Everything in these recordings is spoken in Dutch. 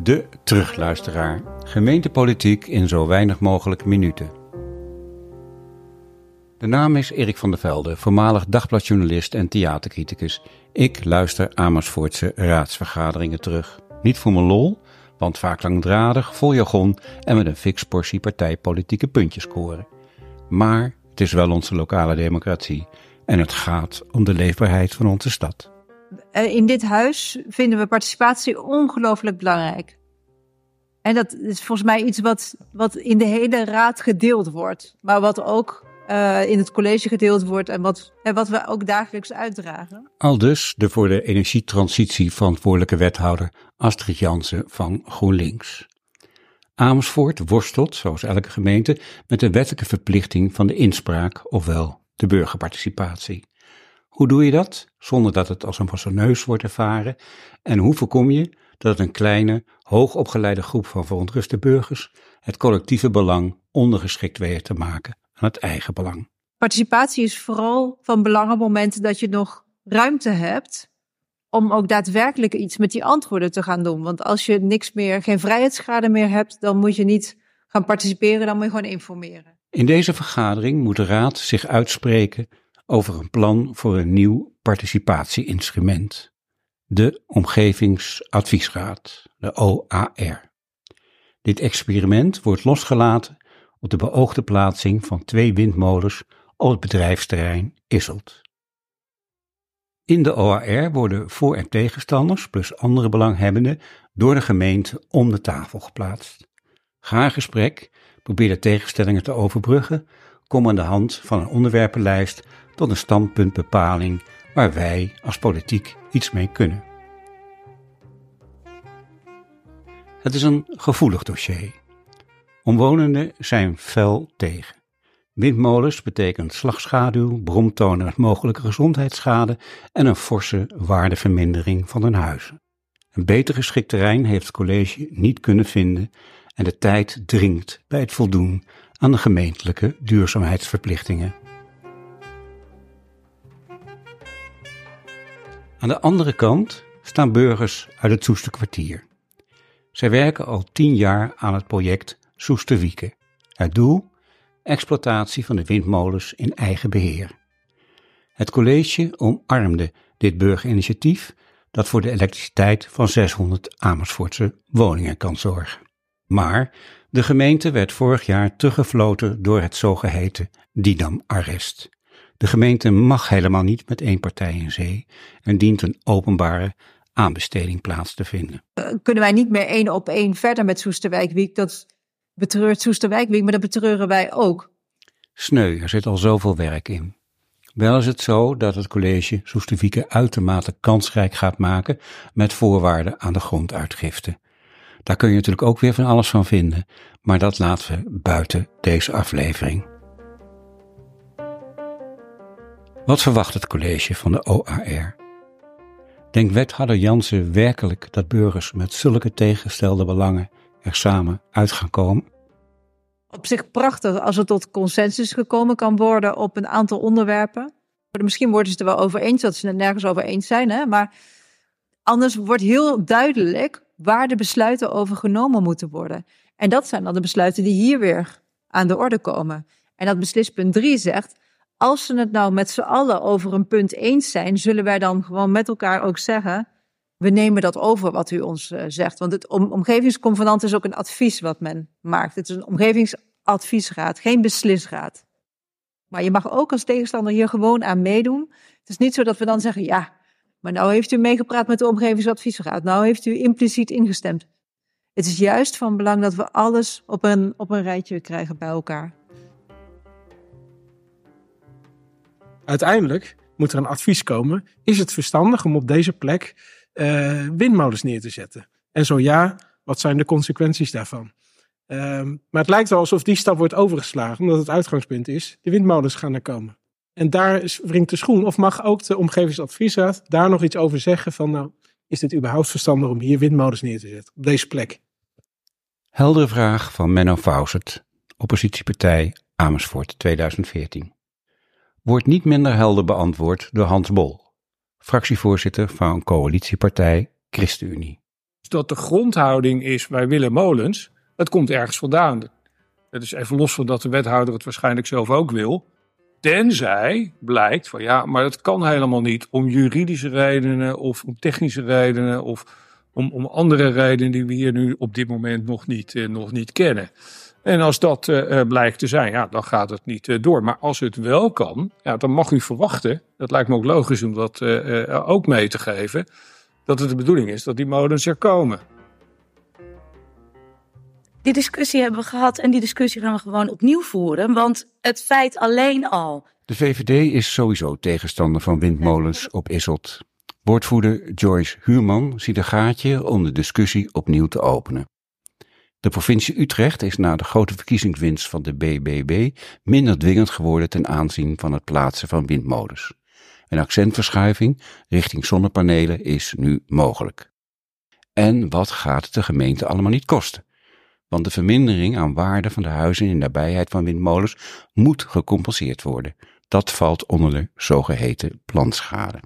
De terugluisteraar. Gemeentepolitiek in zo weinig mogelijk minuten. De naam is Erik van der Velde, voormalig dagbladjournalist en theatercriticus. Ik luister Amersfoortse raadsvergaderingen terug. Niet voor mijn lol, want vaak langdradig, vol jargon en met een fix portie partijpolitieke puntjes scoren. Maar het is wel onze lokale democratie en het gaat om de leefbaarheid van onze stad. Eh, in dit huis vinden we participatie ongelooflijk belangrijk. En dat is volgens mij iets wat, wat in de hele raad gedeeld wordt, maar wat ook uh, in het college gedeeld wordt en wat, en wat we ook dagelijks uitdragen. Al dus de voor de energietransitie verantwoordelijke wethouder Astrid Jansen van GroenLinks. Amersfoort worstelt, zoals elke gemeente, met de wettelijke verplichting van de inspraak, ofwel de burgerparticipatie. Hoe doe je dat zonder dat het als een neus wordt ervaren? En hoe voorkom je dat een kleine, hoogopgeleide groep van verontruste burgers het collectieve belang ondergeschikt weet te maken aan het eigen belang? Participatie is vooral van belang op het moment dat je nog ruimte hebt om ook daadwerkelijk iets met die antwoorden te gaan doen. Want als je niks meer, geen vrijheidsgraden meer hebt, dan moet je niet gaan participeren, dan moet je gewoon informeren. In deze vergadering moet de Raad zich uitspreken over een plan voor een nieuw participatieinstrument. De Omgevingsadviesraad, de OAR. Dit experiment wordt losgelaten op de beoogde plaatsing van twee windmolens op het bedrijfsterrein Isselt. In de OAR worden voor- en tegenstanders plus andere belanghebbenden door de gemeente om de tafel geplaatst. Ga gesprek, probeer de tegenstellingen te overbruggen, kom aan de hand van een onderwerpenlijst tot een standpuntbepaling waar wij als politiek iets mee kunnen. Het is een gevoelig dossier. Omwonenden zijn fel tegen. Windmolens betekent slagschaduw, bromtonen met mogelijke gezondheidsschade en een forse waardevermindering van hun huizen. Een beter geschikt terrein heeft het college niet kunnen vinden en de tijd dringt bij het voldoen aan de gemeentelijke duurzaamheidsverplichtingen. Aan de andere kant staan burgers uit het Soesterkwartier. Zij werken al tien jaar aan het project Soesterwieken. Het doel? Exploitatie van de windmolens in eigen beheer. Het college omarmde dit burgerinitiatief dat voor de elektriciteit van 600 Amersfoortse woningen kan zorgen. Maar de gemeente werd vorig jaar teruggefloten door het zogeheten Didam-arrest. De gemeente mag helemaal niet met één partij in zee en dient een openbare aanbesteding plaats te vinden. Uh, kunnen wij niet meer één op één verder met Soesterwijkwiek? Dat betreurt Soesterwijkwiek, maar dat betreuren wij ook. Sneu, er zit al zoveel werk in. Wel is het zo dat het college Soesterwieke uitermate kansrijk gaat maken met voorwaarden aan de gronduitgifte. Daar kun je natuurlijk ook weer van alles van vinden, maar dat laten we buiten deze aflevering. Wat verwacht het college van de OAR? Denkt wethouder Jansen werkelijk dat burgers met zulke tegengestelde belangen er samen uit gaan komen? Op zich prachtig als er tot consensus gekomen kan worden op een aantal onderwerpen. Misschien worden ze het er wel over eens dat ze het nergens over eens zijn, hè? maar anders wordt heel duidelijk waar de besluiten over genomen moeten worden. En dat zijn dan de besluiten die hier weer aan de orde komen. En dat beslispunt 3 zegt, als ze het nou met z'n allen over een punt eens zijn, zullen wij dan gewoon met elkaar ook zeggen, we nemen dat over wat u ons uh, zegt. Want het om, omgevingsconvenant is ook een advies wat men maakt. Het is een omgevingsadviesraad, geen beslisraad. Maar je mag ook als tegenstander hier gewoon aan meedoen. Het is niet zo dat we dan zeggen, ja, maar nou heeft u meegepraat met de omgevingsadviesraad. Nou heeft u impliciet ingestemd. Het is juist van belang dat we alles op een, op een rijtje krijgen bij elkaar. Uiteindelijk moet er een advies komen. Is het verstandig om op deze plek uh, windmolens neer te zetten? En zo ja, wat zijn de consequenties daarvan? Um, maar het lijkt wel alsof die stap wordt overgeslagen, omdat het uitgangspunt is: de windmolens gaan er komen. En daar wringt de schoen. Of mag ook de omgevingsadviesraad daar nog iets over zeggen van nou, is het überhaupt verstandig om hier windmolens neer te zetten op deze plek? Heldere vraag van Menno Fawcett, oppositiepartij Amersfoort 2014. Wordt niet minder helder beantwoord door Hans Bol, fractievoorzitter van coalitiepartij ChristenUnie. Dat de grondhouding is, wij willen molens, dat komt ergens vandaan. Het is even los van dat de wethouder het waarschijnlijk zelf ook wil. Tenzij blijkt van ja, maar dat kan helemaal niet om juridische redenen of om technische redenen of om, om andere redenen die we hier nu op dit moment nog niet, eh, nog niet kennen. En als dat uh, blijkt te zijn, ja, dan gaat het niet uh, door. Maar als het wel kan, ja, dan mag u verwachten, dat lijkt me ook logisch om dat uh, ook mee te geven, dat het de bedoeling is dat die molens er komen. Die discussie hebben we gehad en die discussie gaan we gewoon opnieuw voeren. Want het feit alleen al. De VVD is sowieso tegenstander van windmolens op Isselt. Woordvoerder Joyce Huurman ziet een gaatje om de discussie opnieuw te openen. De provincie Utrecht is na de grote verkiezingswinst van de BBB minder dwingend geworden ten aanzien van het plaatsen van windmolens. Een accentverschuiving richting zonnepanelen is nu mogelijk. En wat gaat de gemeente allemaal niet kosten? Want de vermindering aan waarde van de huizen in nabijheid van windmolens moet gecompenseerd worden. Dat valt onder de zogeheten plantschade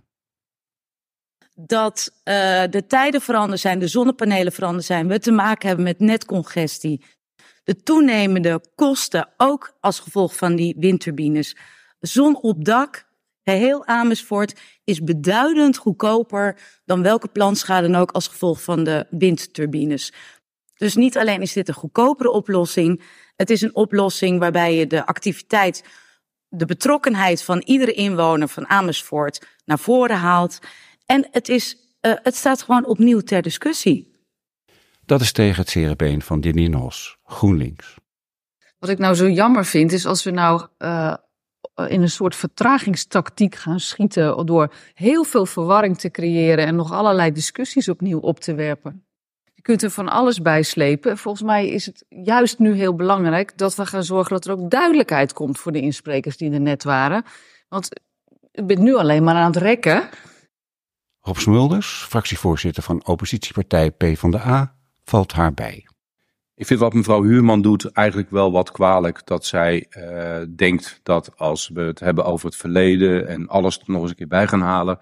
dat uh, de tijden veranderd zijn, de zonnepanelen veranderd zijn, we te maken hebben met netcongestie. De toenemende kosten, ook als gevolg van die windturbines. Zon op dak, geheel Amersfoort, is beduidend goedkoper dan welke plantschade dan ook als gevolg van de windturbines. Dus niet alleen is dit een goedkopere oplossing, het is een oplossing waarbij je de activiteit, de betrokkenheid van iedere inwoner van Amersfoort naar voren haalt. En het, is, uh, het staat gewoon opnieuw ter discussie. Dat is tegen het cerebeen van Janine Hos, GroenLinks. Wat ik nou zo jammer vind, is als we nou uh, in een soort vertragingstactiek gaan schieten door heel veel verwarring te creëren en nog allerlei discussies opnieuw op te werpen. Je kunt er van alles bij slepen. Volgens mij is het juist nu heel belangrijk dat we gaan zorgen dat er ook duidelijkheid komt voor de insprekers die er net waren. Want ik ben nu alleen maar aan het rekken. Rob Smulders, fractievoorzitter van oppositiepartij PvdA, valt haar bij. Ik vind wat mevrouw Huurman doet eigenlijk wel wat kwalijk. Dat zij uh, denkt dat als we het hebben over het verleden en alles er nog eens een keer bij gaan halen,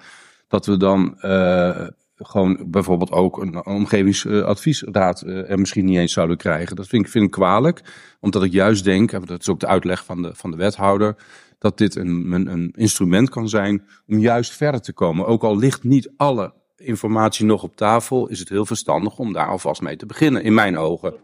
dat we dan uh, gewoon bijvoorbeeld ook een omgevingsadviesraad uh, er misschien niet eens zouden krijgen. Dat vind ik, vind ik kwalijk, omdat ik juist denk, dat is ook de uitleg van de, van de wethouder, dat dit een, een, instrument kan zijn om juist verder te komen. Ook al ligt niet alle informatie nog op tafel, is het heel verstandig om daar alvast mee te beginnen, in mijn ogen.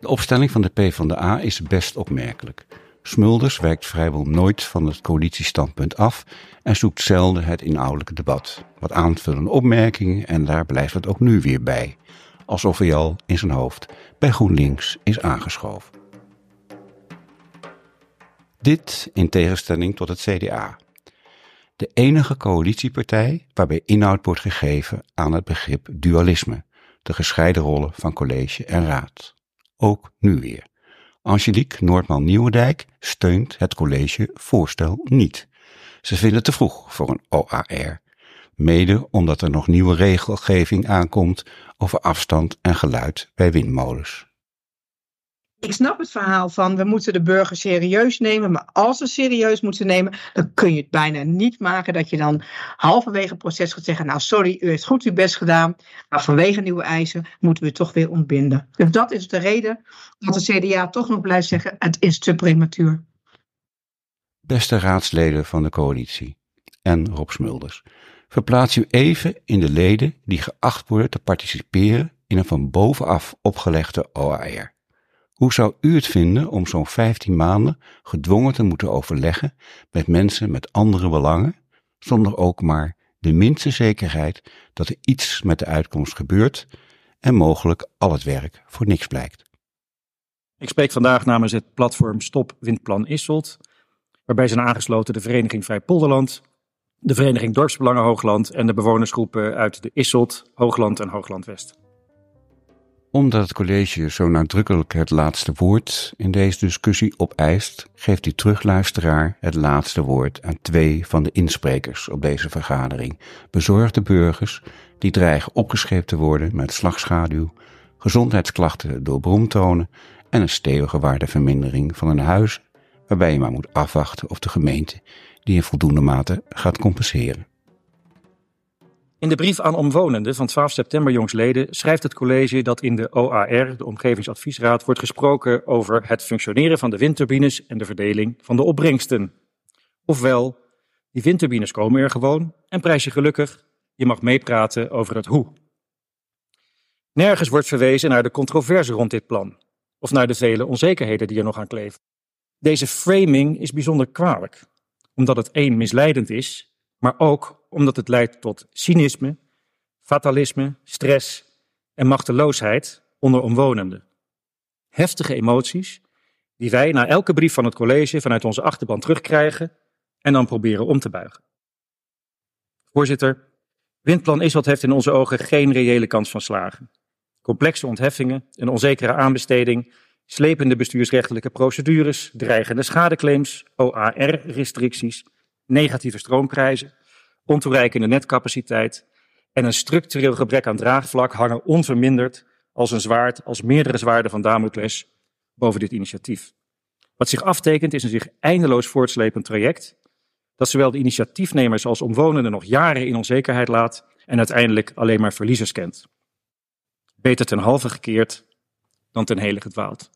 De opstelling van de PvdA is best opmerkelijk. Smulders wijkt vrijwel nooit van het coalitiestandpunt af en zoekt zelden het inhoudelijke debat. Wat aanvullende opmerkingen en daar blijft het ook nu weer bij. Alsof hij al in zijn hoofd bij GroenLinks is aangeschoven. Dit in tegenstelling tot het CDA. De enige coalitiepartij waarbij inhoud wordt gegeven aan het begrip dualisme, de gescheiden rollen van college en raad. Ook nu weer. Angelique Noordman-Nieuwendijk steunt het college voorstel niet. Ze vinden het te vroeg voor een OAR. Mede omdat er nog nieuwe regelgeving aankomt over afstand en geluid bij windmolens. Ik snap het verhaal van we moeten de burger serieus nemen, maar als we serieus moeten nemen, dan kun je het bijna niet maken dat je dan halverwege het proces gaat zeggen, nou sorry, u heeft goed uw best gedaan, maar vanwege nieuwe eisen moeten we toch weer ontbinden. Dus dat is de reden dat de CDA toch nog blijft zeggen, het is te prematuur. Beste raadsleden van de coalitie en Rob Smulders, verplaats u even in de leden die geacht worden te participeren in een van bovenaf opgelegde OAR. Hoe zou u het vinden om zo'n 15 maanden gedwongen te moeten overleggen met mensen met andere belangen, zonder ook maar de minste zekerheid dat er iets met de uitkomst gebeurt en mogelijk al het werk voor niks blijkt? Ik spreek vandaag namens het platform Stop Windplan Isselt, waarbij zijn aangesloten de Vereniging Vrij Polderland, de Vereniging Dorpsbelangen Hoogland en de bewonersgroepen uit de Isselt, Hoogland en Hoogland West omdat het college zo nadrukkelijk het laatste woord in deze discussie opeist, geeft die terugluisteraar het laatste woord aan twee van de insprekers op deze vergadering. Bezorgde burgers die dreigen opgescheept te worden met slagschaduw, gezondheidsklachten door bromtonen en een stevige waardevermindering van een huis, waarbij je maar moet afwachten of de gemeente die in voldoende mate gaat compenseren. In de brief aan omwonenden van 12 september jongsleden schrijft het college dat in de OAR, de Omgevingsadviesraad, wordt gesproken over het functioneren van de windturbines en de verdeling van de opbrengsten. Ofwel, die windturbines komen er gewoon en prijs je gelukkig, je mag meepraten over het hoe. Nergens wordt verwezen naar de controverse rond dit plan of naar de vele onzekerheden die er nog aan kleven. Deze framing is bijzonder kwalijk, omdat het één misleidend is, maar ook omdat het leidt tot cynisme, fatalisme, stress en machteloosheid onder omwonenden. Heftige emoties die wij na elke brief van het college vanuit onze achterban terugkrijgen en dan proberen om te buigen. Voorzitter, Windplan Isselt heeft in onze ogen geen reële kans van slagen. Complexe ontheffingen, een onzekere aanbesteding, slepende bestuursrechtelijke procedures, dreigende schadeclaims, OAR-restricties, negatieve stroomprijzen, ontoereikende netcapaciteit en een structureel gebrek aan draagvlak hangen onverminderd als een zwaard, als meerdere zwaarden van Damocles boven dit initiatief. Wat zich aftekent is een zich eindeloos voortslepend traject dat zowel de initiatiefnemers als omwonenden nog jaren in onzekerheid laat en uiteindelijk alleen maar verliezers kent. Beter ten halve gekeerd dan ten hele gedwaald.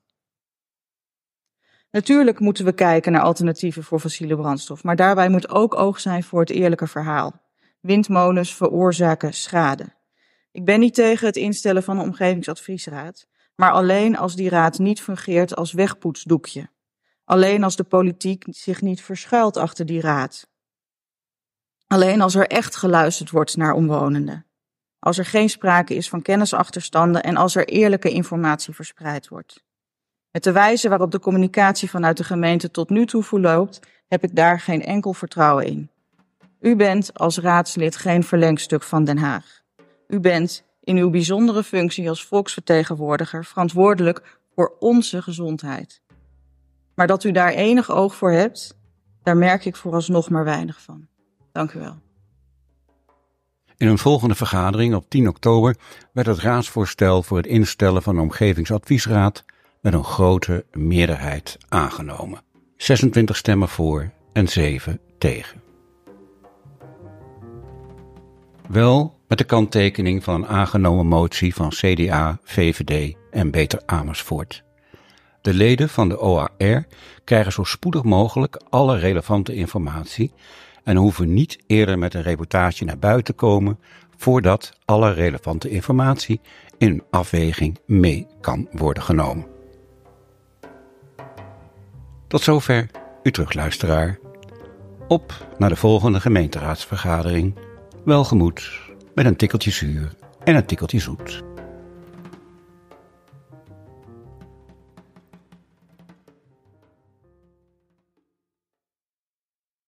Natuurlijk moeten we kijken naar alternatieven voor fossiele brandstof, maar daarbij moet ook oog zijn voor het eerlijke verhaal. Windmolens veroorzaken schade. Ik ben niet tegen het instellen van een omgevingsadviesraad, maar alleen als die raad niet fungeert als wegpoetsdoekje. Alleen als de politiek zich niet verschuilt achter die raad. Alleen als er echt geluisterd wordt naar omwonenden. Als er geen sprake is van kennisachterstanden en als er eerlijke informatie verspreid wordt. Met de wijze waarop de communicatie vanuit de gemeente tot nu toe verloopt, heb ik daar geen enkel vertrouwen in. U bent als raadslid geen verlengstuk van Den Haag. U bent in uw bijzondere functie als volksvertegenwoordiger verantwoordelijk voor onze gezondheid. Maar dat u daar enig oog voor hebt, daar merk ik vooralsnog maar weinig van. Dank u wel. In een volgende vergadering op 10 oktober werd het raadsvoorstel voor het instellen van een omgevingsadviesraad met een grote meerderheid aangenomen. 26 stemmen voor en 7 tegen. Wel met de kanttekening van een aangenomen motie van CDA, VVD en Beter Amersfoort. De leden van de OAR krijgen zo spoedig mogelijk alle relevante informatie en hoeven niet eerder met een reportage naar buiten te komen voordat alle relevante informatie in afweging mee kan worden genomen. Tot zover, u terugluisteraar. Op naar de volgende gemeenteraadsvergadering. Welgemoed met een tikkeltje zuur en een tikkeltje zoet.